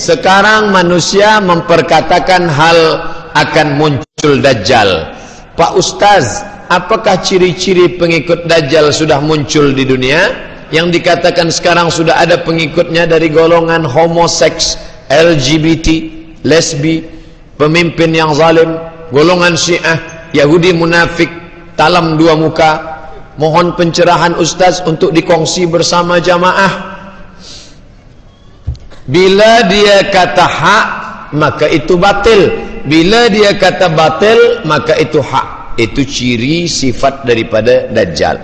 sekarang manusia memperkatakan hal akan muncul Dajjal. Pak Ustaz, apakah ciri-ciri pengikut Dajjal sudah muncul di dunia? Yang dikatakan sekarang sudah ada pengikutnya dari golongan homoseks, LGBT, lesbi, pemimpin yang zalim, golongan syiah, Yahudi munafik, talam dua muka. Mohon pencerahan Ustaz untuk dikongsi bersama jamaah. Bila dia kata hak, maka itu batil. Bila dia kata batil, maka itu hak. Itu ciri sifat daripada Dajjal.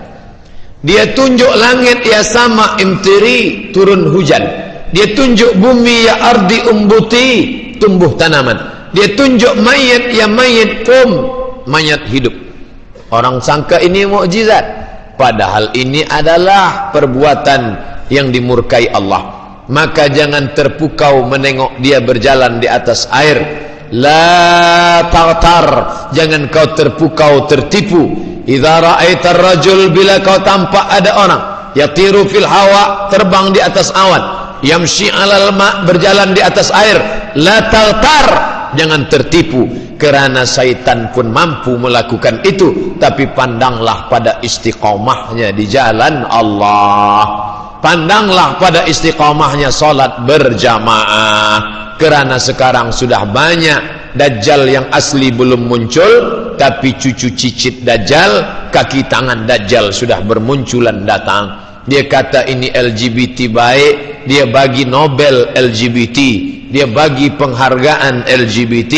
Dia tunjuk langit ya sama imtiri turun hujan. Dia tunjuk bumi ya ardi umbuti tumbuh tanaman. Dia tunjuk mayat ya mayat kum mayat hidup. Orang sangka ini mukjizat, padahal ini adalah perbuatan yang dimurkai Allah maka jangan terpukau menengok dia berjalan di atas air. La tartar. Jangan kau terpukau tertipu. Idza ra'aita rajul bila kau tampak ada orang yatiru fil hawa terbang di atas awan yamshi 'alal ma berjalan di atas air la tartar. Jangan tertipu kerana syaitan pun mampu melakukan itu. Tapi pandanglah pada istiqamahnya di jalan Allah pandanglah pada istiqamahnya solat berjamaah. Kerana sekarang sudah banyak dajjal yang asli belum muncul tapi cucu cicit dajjal kaki tangan dajjal sudah bermunculan datang. Dia kata ini LGBT baik dia bagi Nobel LGBT dia bagi penghargaan LGBT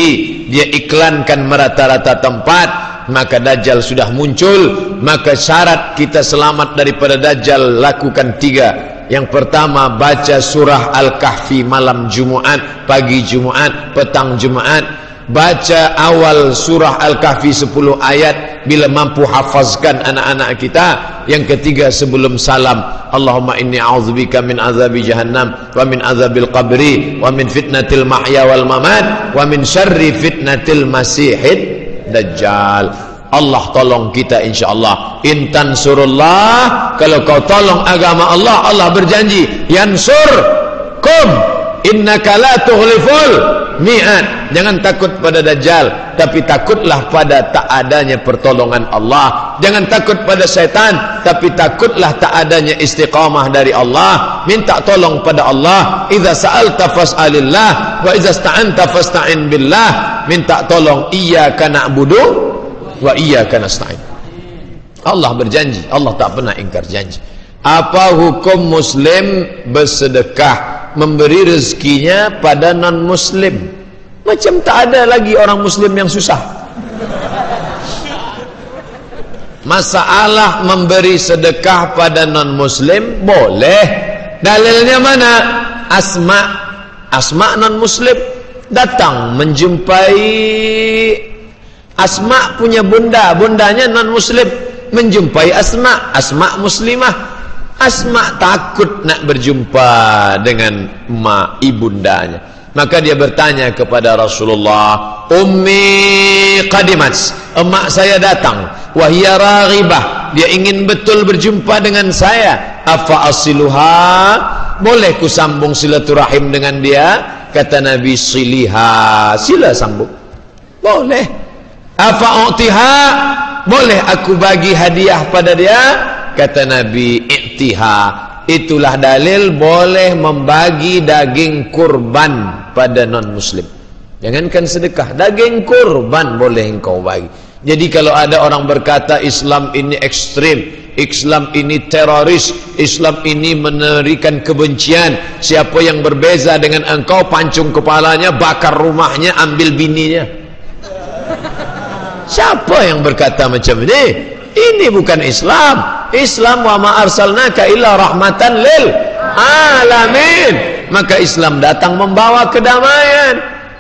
dia iklankan merata-rata tempat maka Dajjal sudah muncul maka syarat kita selamat daripada Dajjal lakukan tiga. Yang pertama baca surah Al-Kahfi malam Jumaat pagi Jumaat petang Jumaat baca awal surah Al-Kahfi 10 ayat bila mampu hafazkan anak-anak kita. Yang ketiga sebelum salam Allahumma inni a'udzubika min azabi jahannam wa min azabil qabri wa min fitnatil mahya wal mamat wa min syarri fitnatil masihid Dajjal Allah tolong kita insyaAllah. Intan surullah Kalau kau tolong agama Allah Allah berjanji Yansur Kum Innaka la tuhliful Mi'at Jangan takut pada Dajjal Tapi takutlah pada tak adanya pertolongan Allah. Jangan takut pada syaitan Tapi takutlah tak adanya istiqamah dari Allah. Minta tolong pada Allah. Iza sa'alta fas'alillah Wa iza sta'anta fasta'in billah. Minta tolong iyyaka na'budu wa iyyaka nasta'in. Allah berjanji Allah tak pernah ingkar janji. Apa hukum muslim bersedekah memberi rezekinya pada non muslim macam tak ada lagi orang muslim yang susah. Masalah memberi sedekah pada non muslim boleh. Dalilnya mana? Asma asma non muslim datang menjumpai Asma punya bunda, bundanya non muslim menjumpai Asma, Asma muslimah. Asma takut nak berjumpa dengan mak ibundanya. Maka dia bertanya kepada Rasulullah, "Ummi qadimat, emak saya datang, wahia raghibah, dia ingin betul berjumpa dengan saya. Afa asiluha? Boleh ku sambung silaturahim dengan dia?" kata Nabi siliha sila sambung boleh apa uktiha boleh aku bagi hadiah pada dia? Kata Nabi iktiha itulah dalil boleh membagi daging kurban pada non muslim jangankan sedekah daging kurban boleh engkau bagi. Jadi kalau ada orang berkata Islam ini ekstrim Islam ini teroris Islam ini menerikan kebencian siapa yang berbeza dengan engkau pancung kepalanya bakar rumahnya ambil bininya siapa yang berkata macam ini ini bukan Islam. Islam wa ma arsalnaka illa rahmatan lil alamin. Maka Islam datang membawa kedamaian.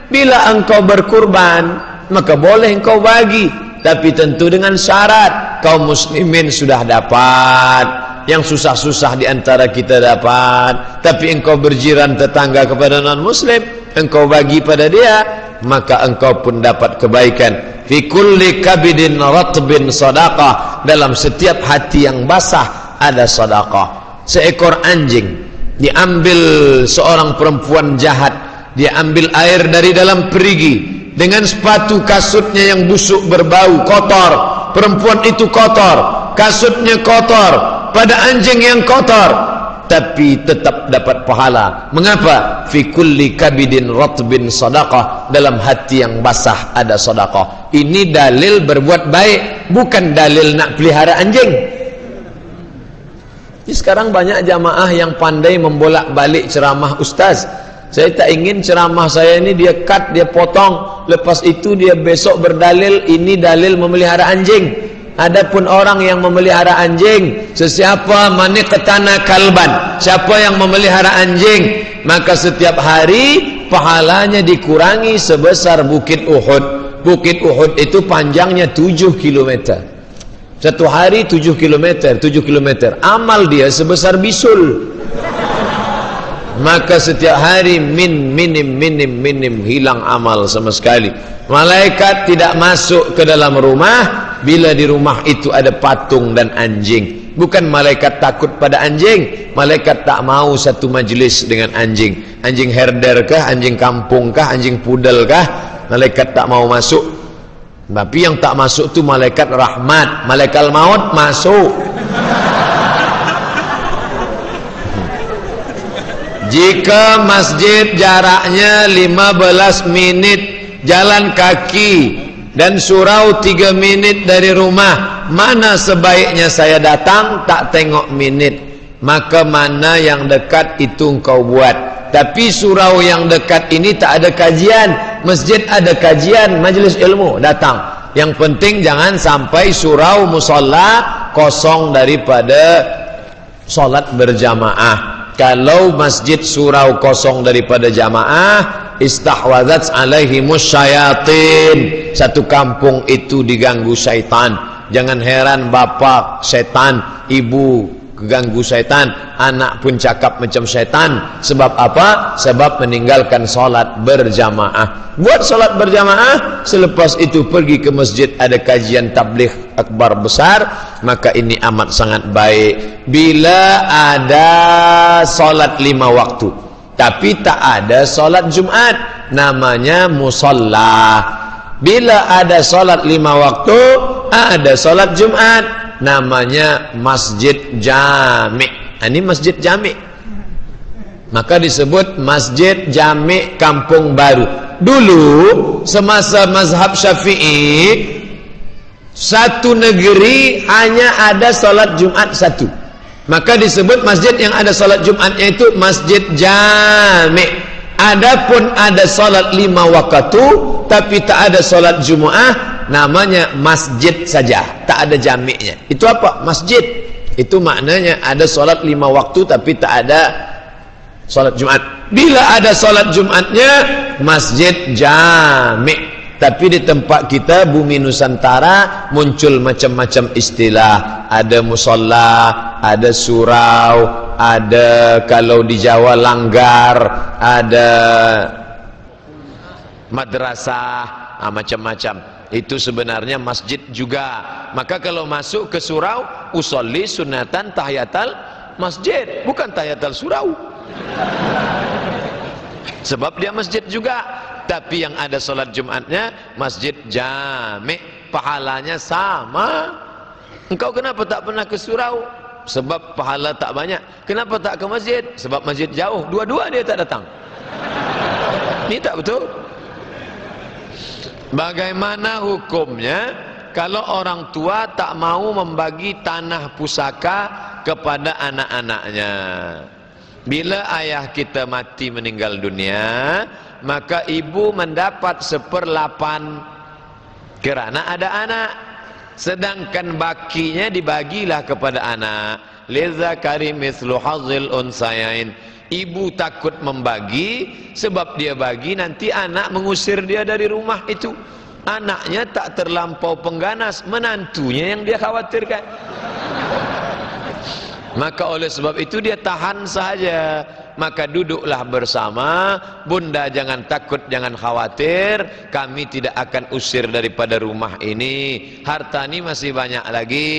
Bila engkau berkurban maka boleh engkau bagi. Tapi tentu dengan syarat kaum muslimin sudah dapat. Yang susah-susah di antara kita dapat. Tapi engkau berjiran tetangga kepada non muslim engkau bagi pada dia maka engkau pun dapat kebaikan fi kulli kabidin ratbin sadaqah. Dalam setiap hati yang basah ada sedekah seekor anjing diambil seorang perempuan jahat. Dia ambil air dari dalam perigi. Dengan sepatu kasutnya yang busuk berbau kotor. Perempuan itu kotor. Kasutnya kotor. Pada anjing yang kotor tapi tetap dapat pahala. Mengapa? Fi kulli kabidin ratbin sadaqah. Dalam hati yang basah ada sedekah ini dalil berbuat baik bukan dalil nak pelihara anjing. Ini sekarang banyak jamaah yang pandai membolak-balik ceramah ustaz. Saya tak ingin ceramah saya ini dia cut dia potong. Lepas itu dia besok berdalil ini dalil memelihara anjing Adapun orang yang memelihara anjing, sesiapa mani ketana kalban, siapa yang memelihara anjing, maka setiap hari pahalanya dikurangi sebesar bukit Uhud. Bukit Uhud itu panjangnya 7 km. Satu hari 7 km, 7 km. Amal dia sebesar bisul. Maka setiap hari min minim minim minim hilang amal sama sekali. Malaikat tidak masuk ke dalam rumah bila di rumah itu ada patung dan anjing bukan malaikat takut pada anjing malaikat tak mau satu majlis dengan anjing. Anjing herder kah anjing kampung kah anjing pudel kah? Malaikat tak mau masuk. Tapi yang tak masuk tu malaikat rahmat malaikat maut masuk. Jika masjid jaraknya 15 minit jalan kaki dan surau tiga minit dari rumah mana sebaiknya saya datang tak tengok minit. Maka mana yang dekat itu engkau buat. Tapi surau yang dekat ini tak ada kajian. Masjid ada kajian majlis ilmu datang. Yang penting jangan sampai surau musalla kosong daripada solat berjamaah kalau masjid surau kosong daripada jamaah istahwazat alaihi musyayatin satu kampung itu diganggu syaitan. Jangan heran bapa setan ibu keganggu syaitan. Anak pun cakap macam syaitan. Sebab apa? Sebab meninggalkan solat berjamaah. Buat solat berjamaah selepas itu pergi ke masjid ada kajian tabligh akbar besar maka ini amat sangat baik. Bila ada solat lima waktu. Tapi tak ada solat Jumat namanya musalla bila ada solat lima waktu ada solat Jumat namanya masjid jami. Ha, ini masjid jami. Maka disebut masjid jami kampung baru. Dulu semasa mazhab syafi'i satu negeri hanya ada solat Jumat satu. Maka disebut masjid yang ada salat Jumatnya itu masjid jami' adapun ada salat lima waktu tapi tak ada salat Jumaah namanya masjid saja tak ada jami'nya itu apa? masjid. Itu maknanya ada salat lima waktu tapi tak ada salat Jumat. Bila ada salat Jumatnya masjid jami' tapi di tempat kita bumi Nusantara muncul macam-macam istilah. Ada musola ada surau ada kalau di Jawa langgar ada madrasah ah, macam-macam itu sebenarnya masjid juga. Maka kalau masuk ke surau usolli sunatan tahiyatal masjid. Bukan tahiyatal surau. Sebab dia masjid juga. Tapi yang ada solat Jumatnya masjid jami. Pahalanya sama. Engkau kenapa tak pernah ke surau? Sebab pahala tak banyak. Kenapa tak ke masjid? Sebab masjid jauh. Dua-dua dia tak datang. Ini tak betul bagaimana hukumnya kalau orang tua tak mau membagi tanah pusaka kepada anak-anaknya? Bila ayah kita mati meninggal dunia maka ibu mendapat seperlapan kerana ada anak. Sedangkan bakinya dibagilah kepada anak. Liza karim mislu hazil unsayain ibu takut membagi sebab dia bagi nanti anak mengusir dia dari rumah itu. Anaknya tak terlampau pengganas menantunya yang dia khawatirkan. Maka oleh sebab itu dia tahan saja. Maka duduklah bersama. Bunda jangan takut jangan khawatir. Kami tidak akan usir daripada rumah ini. Harta ini masih banyak lagi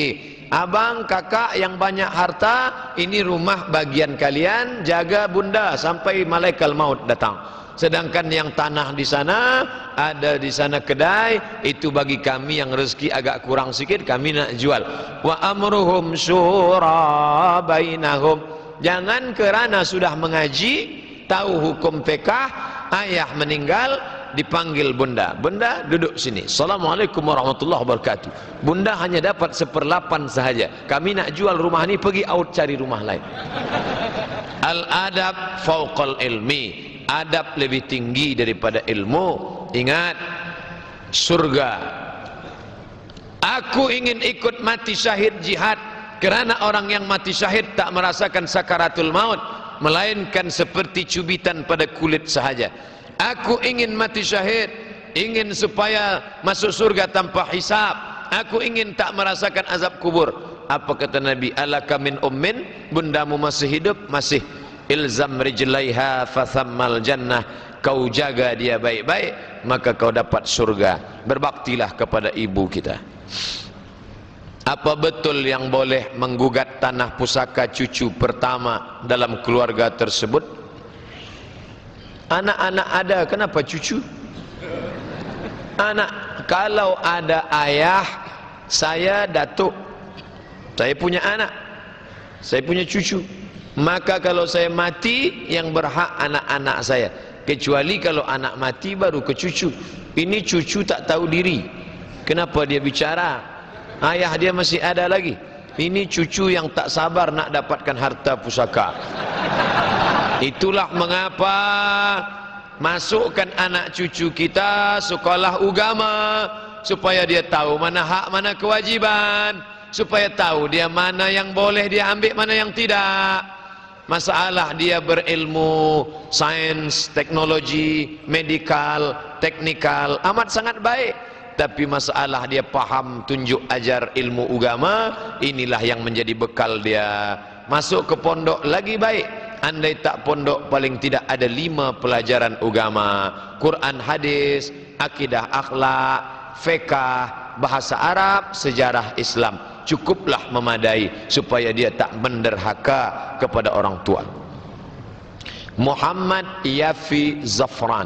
abang kakak yang banyak harta ini rumah bagian kalian jaga bunda sampai malaikat maut datang. Sedangkan yang tanah di sana ada di sana kedai itu bagi kami yang rezeki agak kurang sikit kami nak jual. Wa amruhum syura bainahum. Jangan kerana sudah mengaji tahu hukum pekah ayah meninggal dipanggil bunda. Bunda duduk sini. Assalamualaikum warahmatullahi wabarakatuh. Bunda hanya dapat seperlapan sahaja. Kami nak jual rumah ni pergi out cari rumah lain. Al-adab fauqal ilmi. Adab lebih tinggi daripada ilmu. Ingat surga. Aku ingin ikut mati syahid jihad kerana orang yang mati syahid tak merasakan sakaratul maut melainkan seperti cubitan pada kulit sahaja aku ingin mati syahid ingin supaya masuk surga tanpa hisab. Aku ingin tak merasakan azab kubur. Apa kata Nabi? Alaka min ummin bundamu masih hidup masih. Ilzam rijlaiha fathammal jannah. Kau jaga dia baik-baik maka kau dapat surga. Berbaktilah kepada ibu kita. Apa betul yang boleh menggugat tanah pusaka cucu pertama dalam keluarga tersebut anak-anak ada kenapa? Cucu? Anak kalau ada ayah saya datuk. Saya punya anak. Saya punya cucu. Maka kalau saya mati yang berhak anak-anak saya. Kecuali kalau anak mati baru ke cucu. Ini cucu tak tahu diri. Kenapa dia bicara? Ayah dia masih ada lagi. Ini cucu yang tak sabar nak dapatkan harta pusaka itulah mengapa masukkan anak cucu kita sekolah agama supaya dia tahu mana hak mana kewajiban supaya tahu dia mana yang boleh dia ambil mana yang tidak. Masalah dia berilmu sains teknologi medikal teknikal amat sangat baik. Tapi masalah dia faham tunjuk ajar ilmu agama inilah yang menjadi bekal dia. Masuk ke pondok lagi baik andai tak pondok paling tidak ada lima pelajaran agama Quran hadis akidah akhlak fiqah bahasa Arab sejarah Islam. Cukuplah memadai supaya dia tak menderhaka kepada orang tua. Muhammad Yafi Zafran.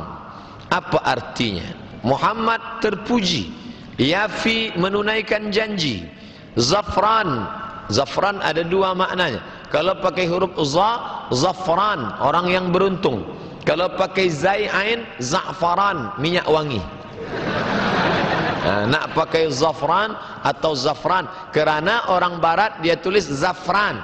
Apa artinya? Muhammad terpuji. Yafi menunaikan janji. Zafran. Zafran ada dua maknanya. Kalau pakai huruf za Zafran orang yang beruntung. Kalau pakai zai ain Za'faran minyak wangi. Nah, nak pakai zafran atau zafran. Kerana orang barat dia tulis zafran.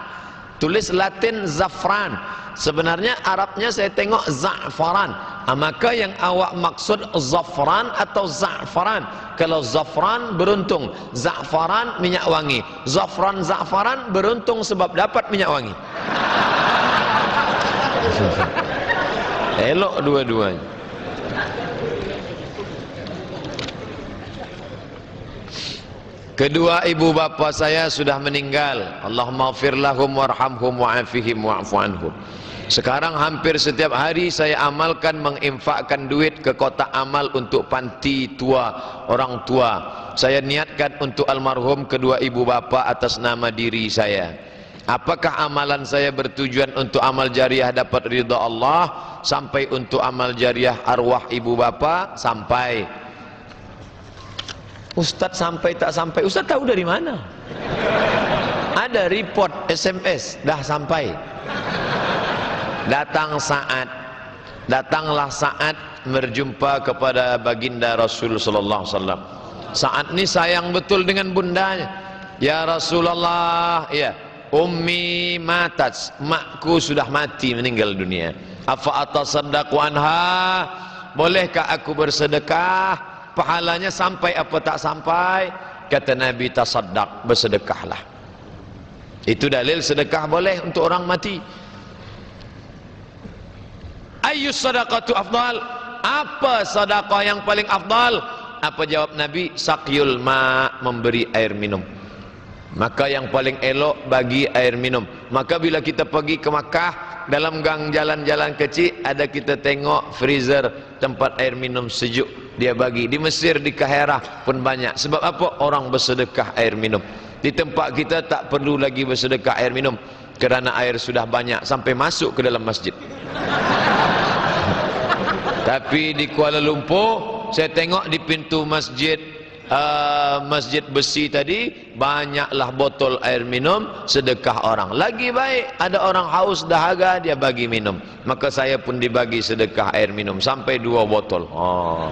Tulis latin zafran. Sebenarnya Arabnya saya tengok za'faran. Ha, maka yang awak maksud zafran atau za'faran? Kalau zafran beruntung. Za'faran minyak wangi. Zafran za'faran beruntung sebab dapat minyak wangi elok dua-duanya Kedua ibu bapa saya sudah meninggal. Allahumma lahum warhamhum wa'afihim wa'fu anhum. Sekarang hampir setiap hari saya amalkan menginfakkan duit ke kotak amal untuk panti tua, orang tua. Saya niatkan untuk almarhum kedua ibu bapa atas nama diri saya. Apakah amalan saya bertujuan untuk amal jariah dapat ridha Allah sampai untuk amal jariah arwah ibu bapa? Sampai. Ustaz sampai tak sampai? Ustaz tahu dari mana? Ada report SMS dah sampai. Datang saat datanglah saat berjumpa kepada baginda Rasul sallallahu alaihi wasallam. Saat ni sayang betul dengan bundanya. Ya Rasulullah ya ummi matat. Makku sudah mati meninggal dunia. Afa atasaddaqu anha? Bolehkah aku bersedekah? Pahalanya sampai apa tak sampai? Kata Nabi tasaddaq bersedekahlah. Itu dalil sedekah boleh untuk orang mati. Ayyus sadaqatu afdal? Apa sedekah yang paling afdal? Apa jawab Nabi? Saqyul ma memberi air minum maka yang paling elok bagi air minum. Maka bila kita pergi ke Makkah dalam gang jalan-jalan kecil ada kita tengok freezer tempat air minum sejuk dia bagi. Di Mesir di Kahirah pun banyak. Sebab apa? Orang bersedekah air minum. Di tempat kita tak perlu lagi bersedekah air minum. Kerana air sudah banyak sampai masuk ke dalam masjid. Tapi di Kuala Lumpur saya tengok di pintu masjid uh, masjid besi tadi banyaklah botol air minum sedekah orang lagi baik ada orang haus dahaga dia bagi minum maka saya pun dibagi sedekah air minum sampai dua botol oh.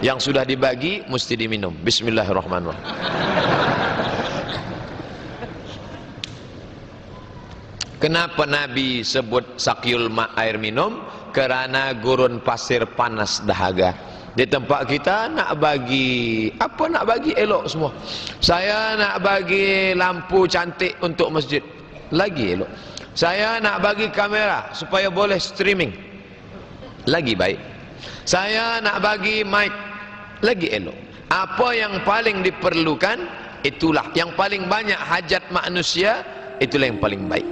yang sudah dibagi mesti diminum bismillahirrahmanirrahim Kenapa Nabi sebut sakyul ma air minum? Kerana gurun pasir panas dahaga. Di tempat kita nak bagi apa nak bagi elok semua. Saya nak bagi lampu cantik untuk masjid. Lagi elok. Saya nak bagi kamera supaya boleh streaming. Lagi baik. Saya nak bagi mic. Lagi elok. Apa yang paling diperlukan itulah yang paling banyak hajat manusia itulah yang paling baik.